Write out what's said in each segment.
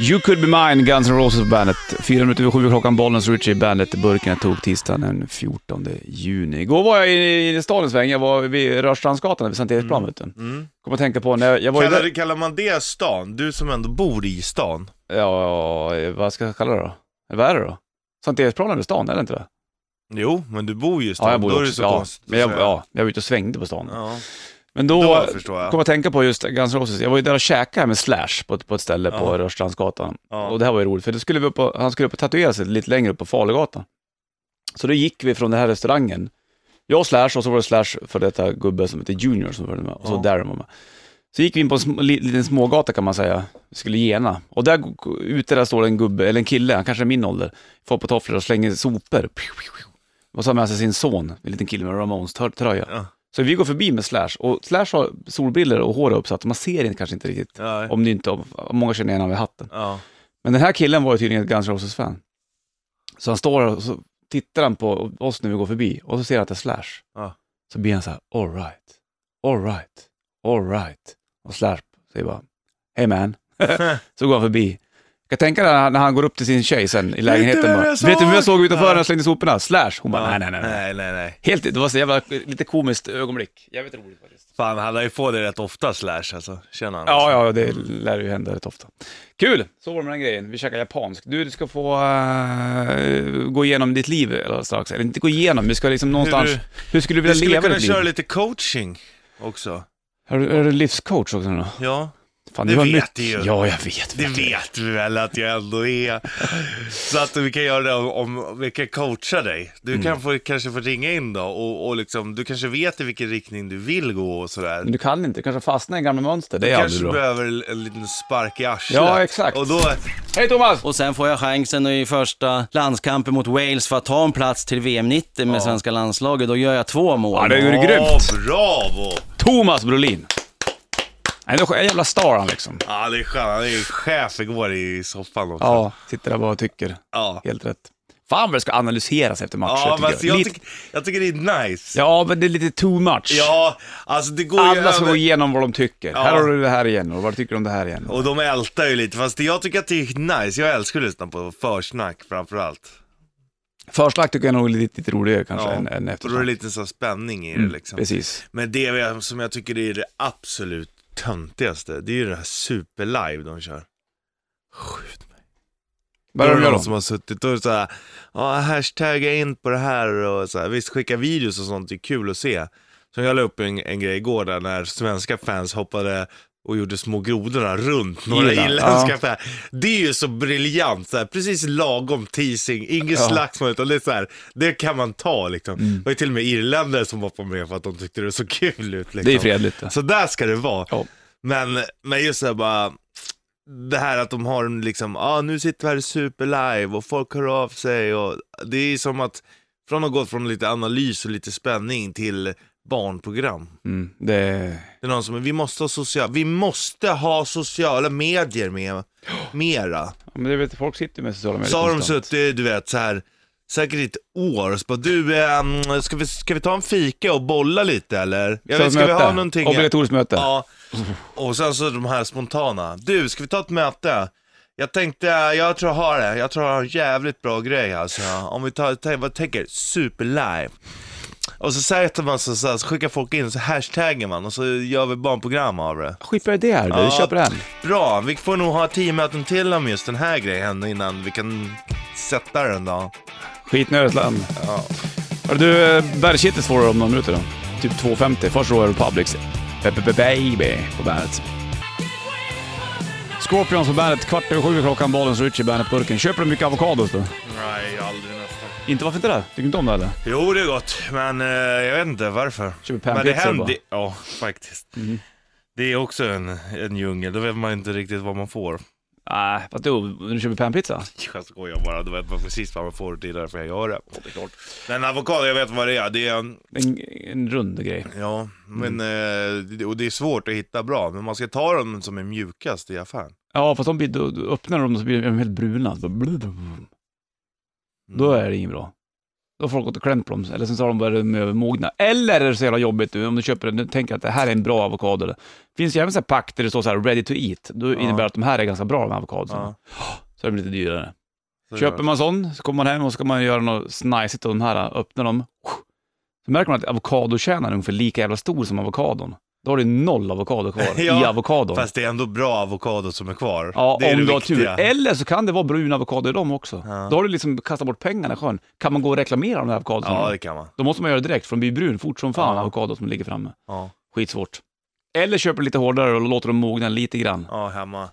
You could be mine, Guns N' Roses på bandet. Fyra minuter över sju klockan, Bollnäs Richie, bandet. Burken jag tog tisdagen den 14 juni. Igår var jag i, i stadens sväng, jag var vid Rörstrandsgatan vid Sankt Eriksplan, vet du. Mm. Kom att tänka på när jag, jag var Kallar, där... kallar man det stan? Du som ändå bor i stan? Ja, vad ska jag kalla det då? Vad är det då? Sankt Eriksplan är stan, eller inte det? Jo, men du bor ju i stan. Ja, jag bor Då är ju det också. så Ja, konstigt men jag, ja, jag var ute och svängde på stan. Ja. Men då, Då förstår jag. kom jag att tänka på just Guns Roses. Jag var ju där och käkade med Slash på, ett- på ett ställe på. Rörstrandsgatan. Och det här var ju roligt, för det skulle vi upp och, han skulle upp och tatuera sig lite längre upp på Falegatan. Så då gick vi från den här restaurangen, jag och Slash och så var det Slash för detta gubbe som heter Junior som var med och så Ja. Darren var med. Så gick vi in på en sm- li, liten smågata kan man säga, vi skulle gena. Och där ute där står en gubbe, eller en kille, han kanske är min ålder, får på tofflor och slänger sopor. Och så har med sig sin son, en liten kille med Ramones-tröja. Ja. Så vi går förbi med Slash och Slash har solbriller och hår uppsatt, man ser inte, kanske inte riktigt. Ja. Om det inte, om många känner igen honom vid hatten. ja. Men den här killen var ju tydligen ett Guns N' Roses-fan. Så han står och så tittar han på oss när vi går förbi och så ser han att det är Slash. Ja. Så blir han så här, all right, all right, all right. Och Slash säger bara, hey man. så går han förbi. Jag dig när han- går upp till sin tjej sen i lägenheten. vem bara, jag såg?" Vet du vem jag såg utanför när jag slängde soporna? Slash. Hon bara, Ja. nej, nej, nej. nej. nej, nej. Helt, det var så jävla lite komiskt ögonblick. Jävligt roligt faktiskt. Fan, han lär ju få det rätt ofta, Slash alltså. Känner han? Ja, ja, det lär ju hända rätt ofta. Kul! Så var det med den grejen. Vi käkar japansk. Du, du ska få eh, gå igenom ditt liv eller strax. Eller inte gå igenom, vi ska liksom någonstans... Hur, du- skulle du Vi vilja skulle leva kunna ditt köra liv? lite coaching också. Är du, är du livscoach också nu då? Ja, Fan, Det du har vet mycket- ju. Ja, jag vet. det vet du. vet vi väl att jag ändå är. Så att vi kan göra det om, om vi kan coacha dig. Du Mm. kan få, kanske få ringa in då och, och liksom, du kanske vet i vilken riktning du vill gå och sådär. Men du kan inte, du kanske fastnar i gamla mönster. Det Du är kanske bra. behöver en liten spark i arslet. Ja, exakt. Och då, Hej Thomas! Och sen får jag chansen i första landskampen mot Wales för att ta en plats till VM 90 med svenska landslaget. Då gör jag två mål. Ja, det är ju ja, grymt! bravo! Thomas Brolin. Nej, det är jävla star han liksom. Ja, det är skönt. Han är ju chef igår i soffan också. Ja, sitter där bara och tycker. Ja. Helt rätt. Fan vad det ska analyseras efter matcher Ja, tycker men jag, Lite- tycker, jag tycker det är nice. Ja, men det är lite too much. Ja, alltså det går ju Alla ska över... gå igenom vad de tycker. Ja. Här har du det här igen och vad tycker du om det här igen? Och de ältar ju lite, fast jag tycker att det är nice. Jag älskar att lyssna på försnack framförallt. Förslack tycker jag nog är lite, lite roligare kanske än, än och då är det eftersnack. lite så spänning i det Mm, liksom. Precis. Men det jag- som jag tycker är det absolut töntigaste, det är ju det här superlive de kör. Skjut mig. Vad är det någon som har suttit och så här, ja hashtagga in på det här och så här. Visst skicka videos och sånt, det är kul att se. Så jag la upp en, en grej igår där när svenska fans hoppade och gjorde små grodorna runt några Irland, irländska ja. Det är ju så briljant, så här, precis lagom teasing, inget Ja. slagsmål utan det är så här, det kan man ta liksom. Mm. Det var ju till och med irländare som hoppade med för att de tyckte det så kul ut. Liksom. Det är fredligt det. Så där ska det vara. Ja. Men, men just det bara, det här att de har liksom, ja ah, nu sitter vi här i superlive och folk hör av sig och det är som att, från att ha gått från lite analys och lite spänning till barnprogram. Mm, det Det är någon som, vi måste ha social, vi måste ha sociala medier med, mera. ja, men det vet, folk sitter med sociala medier Så har de suttit, du vet, så här säkert ett år och så bara, du, ehm, ska, vi, ska vi ta en fika och bolla lite eller? Jag vet, ska vi ha någonting? Obligatoriskt möte. Ja, och sen så de här spontana. Du, ska vi ta ett möte? Jag tänkte, jag tror jag har det. Jag tror jag har en jävligt bra grej alltså. Om vi tar, vad tänker, superlive. Och så säger man så, så, här, så skickar folk in, så hashtaggar man och så gör vi barnprogram av det. Skitbra idé här, vi Ja. köper den. Bra, vi får nog ha tio möten till om just den här grejen innan vi kan sätta den då. Skitnödigt land. Ja. Du, Bergkittet får du om några minuter då. Typ 2.50. Först Royal Republics. Baby på bandet. Scorpions på bandet. Kvart över sju klockan. Bollens Richie, bandet-burken. Köper du mycket avokados då? Nej, aldrig nästan. Inte varför inte det? Tycker du inte om det eller? Jo, det är gott, men eh, jag vet inte varför. Köper Men det händer, ja faktiskt. Det är också en, en djungel, då vet man inte riktigt vad man får. Nej, fast då, du köper panpizza? Jag skojar bara, då vet man precis vad man får, det är därför jag gör det. det är klart. Men avokado, jag vet vad det är. Det är, en- En, en rund grej. ja, men, eh, det- och det är svårt att hitta bra, men man ska ta dem som är mjukast i affären. Ja, fast de blir, då öppnar de så blir de helt bruna. Så Då är det inget bra. Då har folk gått och klämt på dem, eller sen så har de börjat med mogna. Eller är det så jävla jobbigt nu, om du köper du tänker att det här är en bra avokado. Det finns ju även så här pack där det står så här ready to eat. Då innebär det att de här är ganska bra, de här avokadosarna. Ja. Så är de lite dyrare. Så Köper man sån, så kommer man hem och ska man göra något snajsigt av de här, öppna dem. Så märker man att avokadokärnan är ungefär lika jävla stor som avokadon. Då har du noll avokado kvar Ja, i avokadon. Fast det är ändå bra avokado som är kvar. Ja, det är om det du har tur. Eller så kan det vara brun avokado i dem också. Ja. Då har du liksom kastat bort pengarna i sjön. Kan man gå och reklamera de här avokadosarna? Ja, det kan man. Då måste man göra det direkt, för de blir brun fort som fan, Ja. avokado som ligger framme. Ja, Skitsvårt. Eller köper lite hårdare och låter dem mogna lite grann. ja hemma.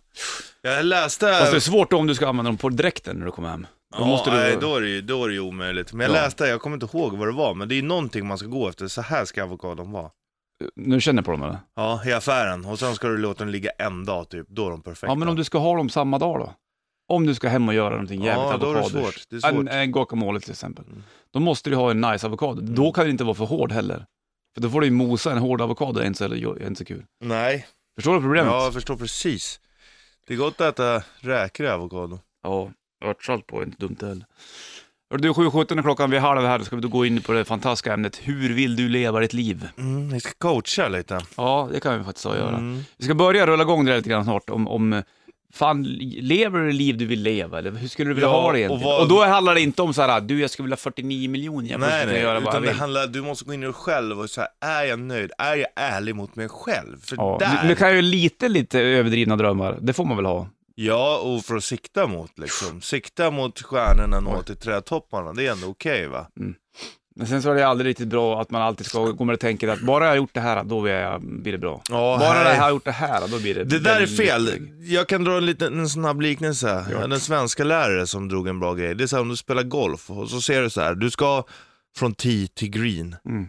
Jag läste... Fast det är svårt om du ska använda dem på direkten när du kommer hem. Då Ja, måste du... nej, då, är det ju, då är det ju omöjligt. Men jag Ja. läste, jag kommer inte ihåg vad det var, men det är någonting man ska gå efter. Så här ska avokadon vara. Nu känner på dem eller? Ja, i affären. Och sen ska du låta den ligga en dag typ. Då är de perfekta. Ja, men om du ska ha dem samma dag då? Om du ska hem och göra någonting jävligt Ja, då är det avokaders. svårt. Det är svårt. En, en guacamole till exempel. Mm. Då måste du ha en nice avokado. Då kan den inte vara för hård heller. För då får du ju mosa en hård avokado, inte så, är inte så kul. Nej, Förstår du problemet? ja, jag förstår precis. Det är gott att äta räkor i avokado. Ja, örtsalt på är inte dumt heller. Du, 7.17 är klockan, vi är halv här, då ska vi då gå in på det fantastiska ämnet, hur vill du leva ditt liv? Mm, vi ska coacha lite. Ja, det kan vi faktiskt göra. Mm. Vi ska börja rulla igång det där lite grann snart, om, om fan, lever du det liv du vill leva, eller hur skulle du vilja Ja, ha det och egentligen? Och, vad- då handlar det inte om så här, du jag skulle vilja ha 49 miljoner, jag Nej, nej, göra vad utan det vill. handlar, du måste gå in i dig själv och säga, är jag nöjd? Är jag ärlig mot mig själv? För Ja, där, du, du kan ju lite, lite överdrivna drömmar, det får man väl ha. Ja, och för att sikta mot liksom, sikta mot stjärnorna, nå till trädtopparna, det är ändå okej va? Men sen så är det aldrig riktigt bra att man alltid ska gå med och tänka att bara jag har gjort det här, då blir, jag, det bra. Ja, bara här- här har gjort det här, då blir det Det där är fel. Jag kan dra en liten en snabb liknelse. Ja. En svenska lärare som drog en bra grej. Det är så här om du spelar golf och så ser du så här, du ska från tee till green. Mm.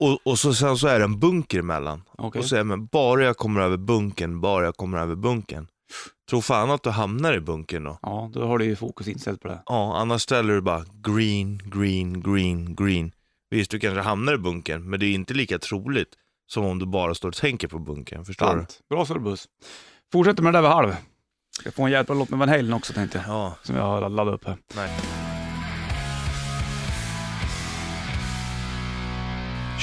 Och, och så, sen så är det en bunker emellan. Okej. Och så är men bara jag kommer över bunkern, bara jag kommer över bunkern. Tror fan att du hamnar i bunkern då. Ja, då har du ju fokus inställt på det. Ja, annars ställer du bara green, green, green, green. Visst, du kanske hamnar i bunkern, men det är inte lika troligt som om du bara står och tänker på bunkern. Förstår du? Sant. Bra så buss. Fortsätter med det där vid halv. Ska få en jävla låt med Van Halen också tänkte jag. Ja, Som jag har laddat upp här. nej.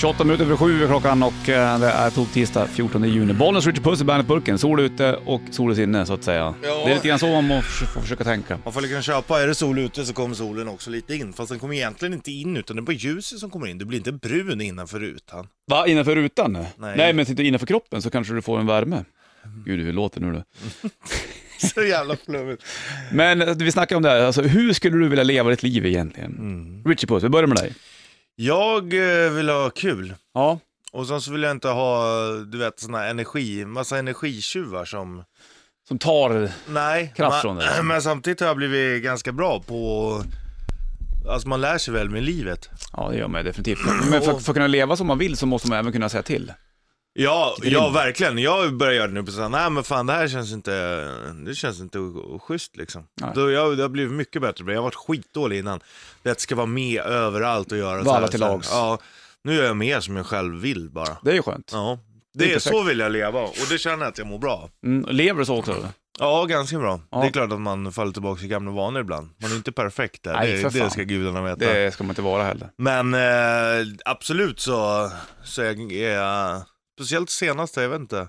28 minuter över sju är klockan och eh, det är tog tisdag 14 juni. Bollnäs Richard Puss i Bandet-burken. Sol ute och sol i sinne så att säga. Ja. Det är lite grann så man får försöka tänka. Man får liksom köpa, är det sol ute så kommer solen också lite in. Fast den kommer egentligen inte in utan det är bara ljuset som kommer in. Det blir inte brun innanför rutan. Va, innanför rutan? Nej. Nej, men sitter du innanför kroppen så kanske du får en värme. Gud, hur låter nu då? Så jävla flummigt. Men eh, vi snackar om det här, alltså, hur skulle du vilja leva ditt liv egentligen? Mm. Richie Puss, vi börjar med dig. Jag eh, vill ha kul. Ja, Och sen så vill jag inte ha, du vet, såna energi, massa energitjuvar som... som tar... Nej, Kraft men, från det. men samtidigt har jag blivit ganska bra på... Alltså man lär sig väl med livet. Ja, det gör man definitivt. Men för, för att kunna leva som man vill så måste man även kunna säga till. Ja, Grym. ja verkligen. Jag börjar göra det nu på såhär, nej men fan det här känns inte, det känns inte schysst liksom. Nej. Då jag, det har blivit mycket bättre, jag har varit skitdålig innan. Det ska vara med överallt och göra Vara till lags. Ja, nu är jag mer som jag själv vill bara. Det är ju skönt. Ja, Det det är, perfekt. så vill jag leva och det känner jag att jag mår bra. Mm, lever du så också? Eller? Ja, ganska bra. Ja. Det är klart att man faller tillbaka till gamla vanor ibland. Man är inte perfekt där, Nej, det, det ska gudarna veta. Det ska man inte vara heller. Men eh, absolut så, så är jag, speciellt senaste, jag vet inte,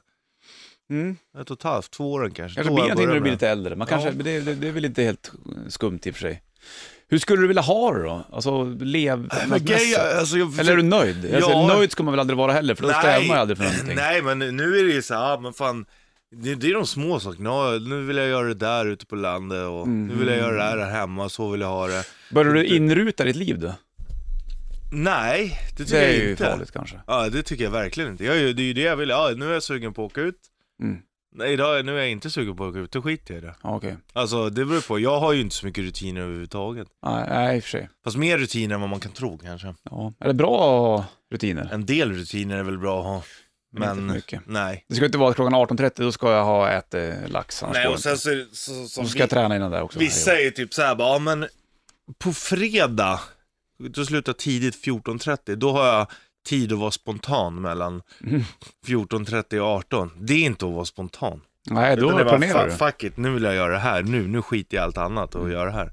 Mm. ett och ett halvt, två åren kanske. Kanske blir någonting när du blir lite äldre. Man kanske, Ja. det, det, det är väl inte helt skumt i och för sig. Hur skulle du vilja ha det då? Alltså, lev... Men grej, alltså, jag, Eller är du nöjd? Alltså, Ja. nöjd ska man väl aldrig vara heller, för då strävar man ju aldrig för någonting. Nej, men nu är det ju så här, men fan, det, det är de små sakerna. Nu vill jag göra det där ute på landet och nu vill jag göra det här hemma, så vill jag ha det. Börjar du inruta ditt liv då? Nej, det tycker Det är jag ju inte. farligt kanske. Ja, det tycker jag verkligen inte. Jag, är ju- det är ju det jag vill, ja, nu är jag sugen på att åka ut. Mm. Nej, idag, nu är jag inte sugen på att åka ut, då skiter jag i det. Ja, Okej. Alltså det beror på, jag har ju inte så mycket rutiner överhuvudtaget. Nej, nej, i och för sig. Fast mer rutiner än vad man kan tro kanske. Ja. Är det bra rutiner? En del rutiner är väl bra att ha. Men inte Men, mycket. nej. Det ska inte vara att klockan 18.30, då ska jag ha ätit lax. Nej, och det sen så, är det- så, som Så ska jag träna innan det också. Vissa är ju typ såhär bara, ja men på fredag, då slutar tidigt 14.30, då har jag tid att vara spontan mellan Mm. 14.30 och 18. Det är inte att vara spontan. Nej, då Utan det är bara, planerar du. "Fuck- it, nu vill jag göra det här, nu, nu skiter jag i allt annat och göra det här.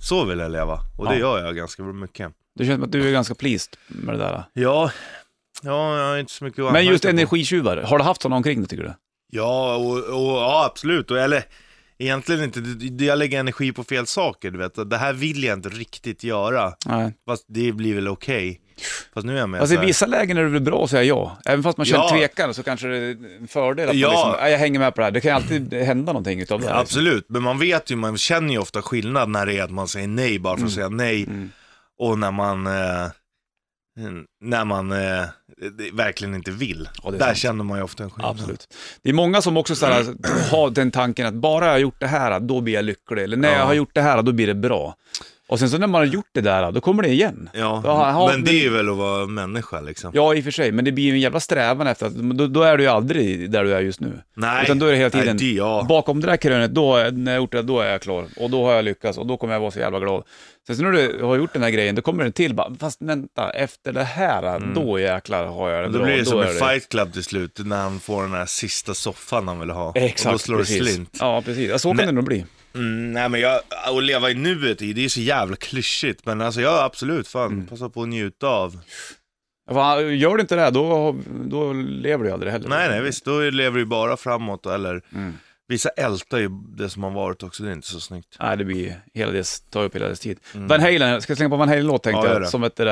Så vill jag leva, och det Ja. gör jag ganska mycket. Det känns som att du är ganska pleased med det där. Ja, ja, jag har inte så mycket att Men just energitjuvar, har du haft sådana omkring dig tycker du? Ja, och, och, ja absolut. Och, eller egentligen inte, jag lägger energi på fel saker, du vet. Det här vill jag inte riktigt göra. Nej. Fast det blir väl okej. Fast nu är jag med Alltså så i vissa lägen är det väl bra att säga ja. Även fast man känner Ja. tvekan så kanske det är en fördel att Ja. man liksom, "Nej, jag hänger med på det här. Det kan ju alltid hända någonting utav det här. Liksom. absolut, men man vet ju, man känner ju ofta skillnad när det är att man säger nej bara för att säga nej. Mm. Och när man, eh, när man eh, verkligen inte vill. Där sant. känner man ju ofta en skillnad. Absolut. Det är många som också så här, har den tanken att bara jag har gjort det här, då blir jag lycklig. Eller när Ja. jag har gjort det här, då blir det bra. Och sen så när man har gjort det där, då kommer det igen. Ja, Ja, ja, men det men- är ju väl att vara människa liksom. Ja, i och för sig, men det blir ju en jävla strävan efter att, då, då är du ju aldrig där du är just nu. Nej, Utan då är det hela tiden, nej, det, ja. bakom det där krönet, då, är- när jag gjort det, då är jag klar. Och då har jag lyckats och då kommer jag vara så jävla glad. Sen så när du har gjort den här grejen, då kommer den till bara, fast vänta, efter det här, då jäklar har jag det Mm. Då bra. blir det som är en fight club till slut, när han får den här sista soffan han vill ha. Exakt, och då slår precis. det slint. Ja, precis. Ja, så kan Nej. det nog bli. Mm, nej men jag, att leva i nuet, det är så jävla klyschigt. Men alltså jag absolut, fan, Mm. passa på att njuta av. Gör du inte det, då, då lever du aldrig heller. Nej nej visst, då lever du bara framåt eller Mm. Vissa ältar ju det som har varit också, det är inte så snyggt. Nej, det blir hela dess, tar upp hela dess tid. Van Halen, jag ska slänga på Van Halen-låt tänkte Mm. Ja, jag, som heter,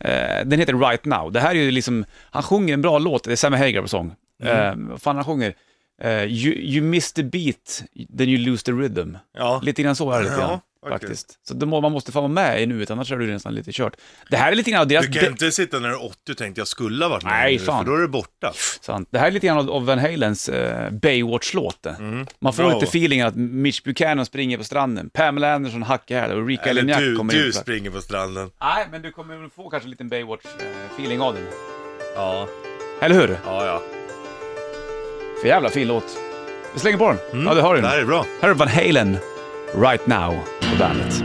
eh, den heter Right Now. Det här är ju liksom, han sjunger en bra låt, det är Sammy Hagar på sång. Mm. Eh, fan han sjunger, eh, you, you miss the beat, then you lose the rhythm. Ja, Lite grann så är det lite Ja, grann, okej. faktiskt. Så må, man måste få vara med i nuet, annars är det nästan lite kört. Det här är lite grann av deras... du kan inte sitta när du är 80 och tänkte jag skulle ha varit med Nej, nu, fan. för då är du borta. Sant. Det här är lite grann av- av Van Halens eh, Baywatch-låt. det. Man får Mm. Bra. lite feeling att Mitch Buchanan springer på stranden, Pamela Anderson hackar här och Rika Eller du, kommer du in. springer på stranden. Nej, men du kommer få kanske en liten Baywatch-feeling av den. Ja, Eller hur? ja, ja. För jävla fin låt. Vi slänger på den. Ja, det har du. Det här är bra. Här är Van Halen, Right Now, på bandet.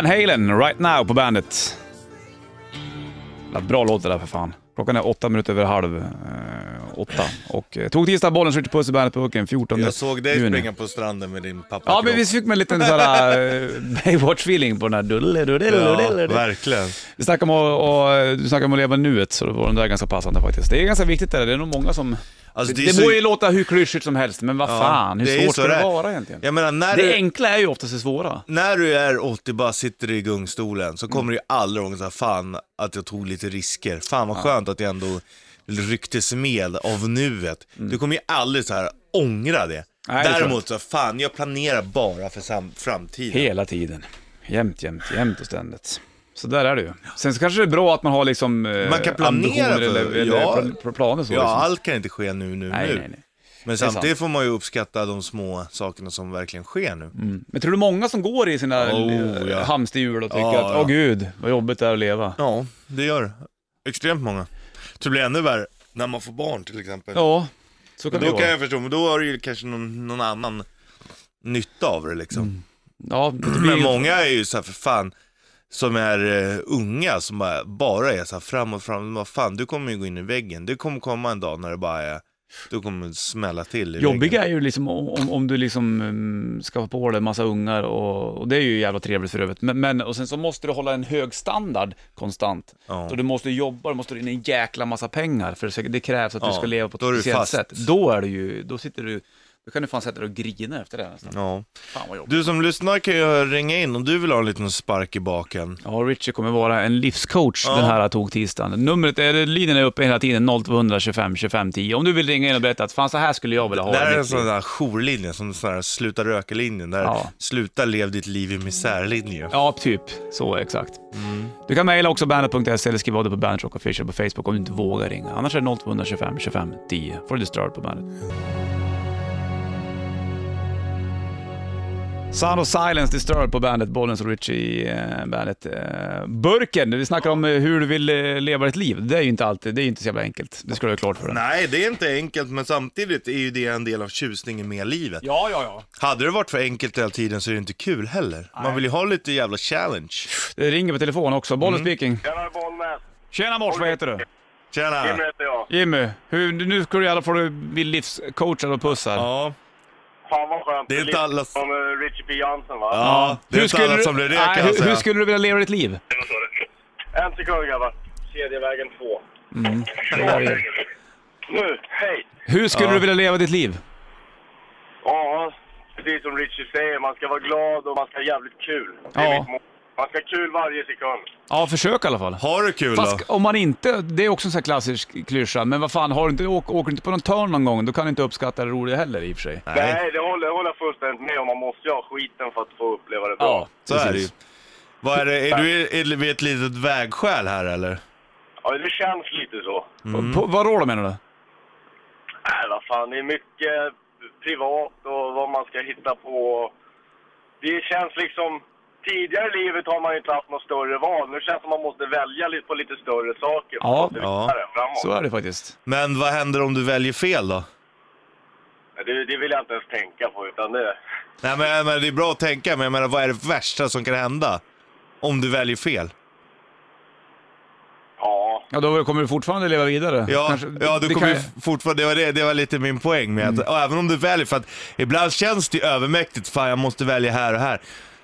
Van Halen, Right Now på bandet. Bra låt det där för fan. Klockan är åtta minuter över halv eh, åtta. Och eh, tog tisdag bollen, Richard Puss i bandet-burken 14 Jag såg dig juni. springa på stranden med din pappa. Ja, men vi fick med en liten sån här eh, Baywatch-feeling på den här dulle, dulle, Ja, dulle, dulle. verkligen. Vi snackade om och, du snackade om att leva nuet, så då var den där ganska passande faktiskt. Det är ganska viktigt det där. det är nog många som... Alltså, det det så- må ju låta hur klyschigt som helst, men vad Ja, fan, hur är ju svårt ska det det vara egentligen? Jag menar, när Det du, enkla är ju oftast det svåra. när du är 80 bara sitter i gungstolen så Mm. kommer du ju aldrig ihåg så här, fan att jag tog lite risker. Fan vad skönt att jag ändå rycktes med av nuet. Du kommer ju aldrig så här ångra det. Mm. Nej, Däremot så, fan jag planerar bara för framtiden. Hela tiden. Jämt, jämt, jämt och ständigt. Så där är det ju. Sen så kanske det är bra att man har liksom eh, Man kan planera för- eller, eller ja. pl- pl- planer så. Ja, liksom. allt kan inte ske nu, nu, nej, nu. nej, nej. Men samtidigt får man ju uppskatta de små sakerna som verkligen sker nu. Mm. Men tror du många som går i sina Oh, eh, ja. hamsterhjul och tycker Ja, att, ja. åh gud, vad jobbigt det är att leva? Ja, det gör. Extremt många. Så det blir ännu värre när man får barn till exempel. Ja, så kan Men det då vara. kan jag förstå, men då har du ju kanske någon, någon annan nytta av det liksom. Ja, det blir Men många är ju så här för fan, som är eh, unga, som bara, bara är så här fram och fram. Vad fan, du kommer ju gå in i väggen. Det kommer komma en dag när det bara är, du kommer smälla till i Jobbiga är ju liksom om, om du liksom um, ska få på dig en massa ungar och, och det är ju jävla trevligt för övrigt. Men, men och sen så måste du hålla en hög standard konstant. Ja. Så du måste jobba, du måste in en jäkla massa pengar för det, krävs att du Ja, ska leva på ett du speciellt sätt. Då är du ju, då sitter du, då kan du fan sätta dig och grina efter det nästan. Ja. Fan vad jobbigt. Du som lyssnar kan ju ringa in om du vill ha en liten spark i baken. Ja, Richie kommer vara en livscoach Ja. den här tog tisdagen. Numret, är, linjen är uppe hela tiden, 0200 25 25 10. Om du vill ringa in och berätta att fan så här skulle jag vilja ha Det här i är en mitt sån liv. där jourlinje, som sån där sluta röka-linjen. Där Ja. sluta lev ditt liv i misär-linje. Ja, typ. Så exakt. Du kan mejla också bandet.se eller skriva av det på Bandet Rock Official på Facebook om du inte vågar ringa. Annars är det 0225 25 10. får du Disturbed på bandet. Sound of Silence, Disturbed på bandet, Bollens och Richie i eh, bandet. Eh, burken, vi snackar om eh, hur du vill eh, leva ditt liv. Det är ju inte alltid, det är ju inte så jävla enkelt. Det ska du ha klart för dig. Nej, det är inte enkelt, men samtidigt är ju det en del av tjusningen med livet. Ja, ja, ja. Hade det varit för enkelt hela tiden så är det inte kul heller. Man vill ju ha lite jävla challenge. Det ringer på telefon också. Bollen speaking. Tjena Bollnäs! Tjena mors, vad heter du? Tjena! Jimmy heter jag. Jimmy, hur, nu ska du i alla fall bli livscoachad och pussad. Ja, Fan vad skönt. Det är inte alla- Som uh, Richie P. Johnson va? ja. det är inte alla du- som blir det kan jag hur, säga. hur skulle du vilja leva ditt liv? En sekund grabbar. Kedjevägen 2. Nu, hej! Hur skulle Ja. du vilja leva ditt liv? Ja, precis som Richie säger. Man ska vara glad och man ska ha jävligt kul. Det är Ja. mitt mål. Man ska ha kul varje sekund. Ja, försök i alla fall. Har du kul då? Fast om man inte, det är också en sån här klassisk klyscha, men vad fan, har du inte, åk, åker du inte på någon törn någon gång, då kan du inte uppskatta det roliga heller i och för sig. Nej, Nej, det håller, håller jag fullständigt med om. Man måste ju ha skiten för att få uppleva det bra. så är det ju. Vad är det? Är du är, vid ett litet vägskäl här eller? Ja, det känns lite så. Mm. På, vadå då menar du? Nej, vad fan. Det är mycket privat och vad man ska hitta på. Det känns liksom... Tidigare i livet har man ju inte haft något större val. Nu känns det som man måste välja lite på lite större saker. för Ja. att Ja. framåt. Så är det faktiskt. Men vad händer om du väljer fel då? Det, det vill jag inte ens tänka på, utan det... Nej men, men det är bra att tänka, men jag menar vad är det värsta som kan hända? Om du väljer fel? Ja, Ja, då kommer du fortfarande leva vidare. Ja, Kanske- ja du det kommer kan- ju fortfarande, det var, det, det var lite min poäng med att, och även om du väljer, för att ibland känns det ju övermäktigt, fan jag måste välja här och här.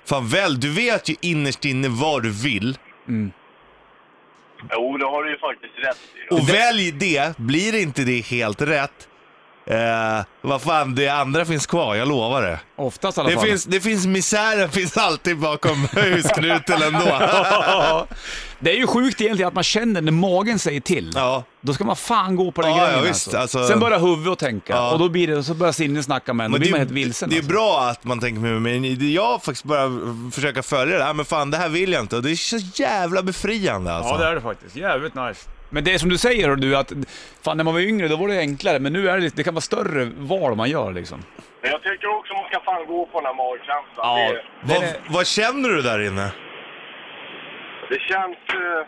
Fan väl, du vet ju innerst inne vad du vill, jo, det har du ju faktiskt rätt i. och välj det, blir inte det helt rätt, eh, vad fan, det andra finns kvar, jag lovar det. Oftast i alla Det fall. finns, det finns misären finns alltid bakom husknuten ändå. det är ju sjukt egentligen att man känner när magen säger till. ja. Då ska man fan gå på den Ja, ja, grejen visst, alltså. alltså- Sen börjar huvudet att tänka Ja. och då blir det, så börjar sinnet snacka med en. Då Men blir man det, helt vilsen. det är alltså. bra att man tänker med men det- jag har faktiskt bara försöka följa det här, men fan det här vill jag inte och det är så jävla befriande alltså. Ja, det är det faktiskt. Jävligt nice. Men det är som du säger, du, att fan när man var yngre då var det enklare, men nu är det, lite- det kan vara större val man gör liksom. Men jag tycker också man ska fan gå på den här magkänslan. Ja. Det, vad, det är- vad känner du där inne? det känns... eh,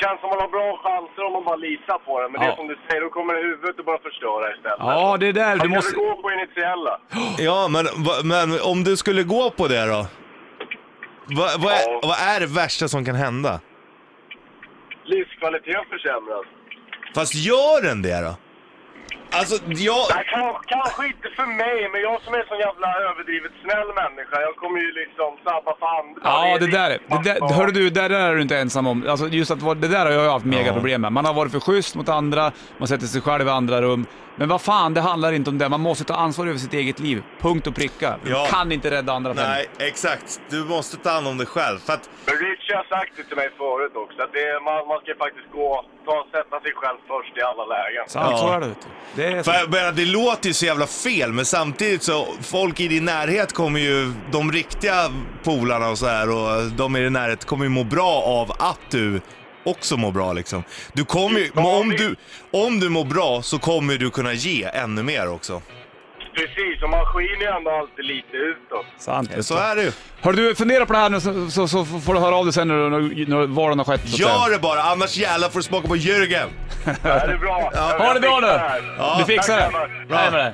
känns som man har bra chanser om man bara litar på det. Men det Ja. är som du säger, då kommer huvudet att börja förstöra istället. Ja, det är där, du Man måste... måste gå på initiella. Ja, men, va- men om du skulle gå på det då? Vad, vad, är, Ja. vad är det värsta som kan hända? Livskvaliteten försämras. Fast gör den det då? Alltså, jag... Nej, kan, kanske inte för mig, men jag som är så jävla överdrivet snäll människa, jag kommer ju liksom sabba för andra. Ja, det är där, det där hörru du, det där är du inte ensam om. Alltså just att det där har jag haft mega Ja. problem med. Man har varit för schysst mot andra, man sätter sig själv i andra rum. Men vad fan, det handlar inte om det. Man måste ta ansvar över sitt eget liv. Punkt och pricka. Du Ja. kan inte rädda andra för Nej, exakt. Du måste ta hand om dig själv. För att, Richie har sagt det till mig förut också, att det, man, man ska faktiskt gå, ta, sätta sig själv först i alla lägen. Sant, Ja. så är det. Det är så. för det låter ju så jävla fel, men samtidigt så, folk i din närhet kommer ju, de riktiga polarna och så här och de i din närhet kommer ju må bra av att du också mår bra liksom. Du kommer ju, men om du, om du mår bra så kommer du kunna ge ännu mer också. Precis, och man skiner ju ändå alltid lite utåt. Sant. Så är det ju. Hör du, fundera på det här nu så, så, så får du höra av dig sen när, när, när valen har skett. så att säga. Gör det bara, annars jävlar får du smaka på Jürgen. Det är bra. Ha det bra nu! Ja. Du fixar tack, det. grabbar. Hej med dig.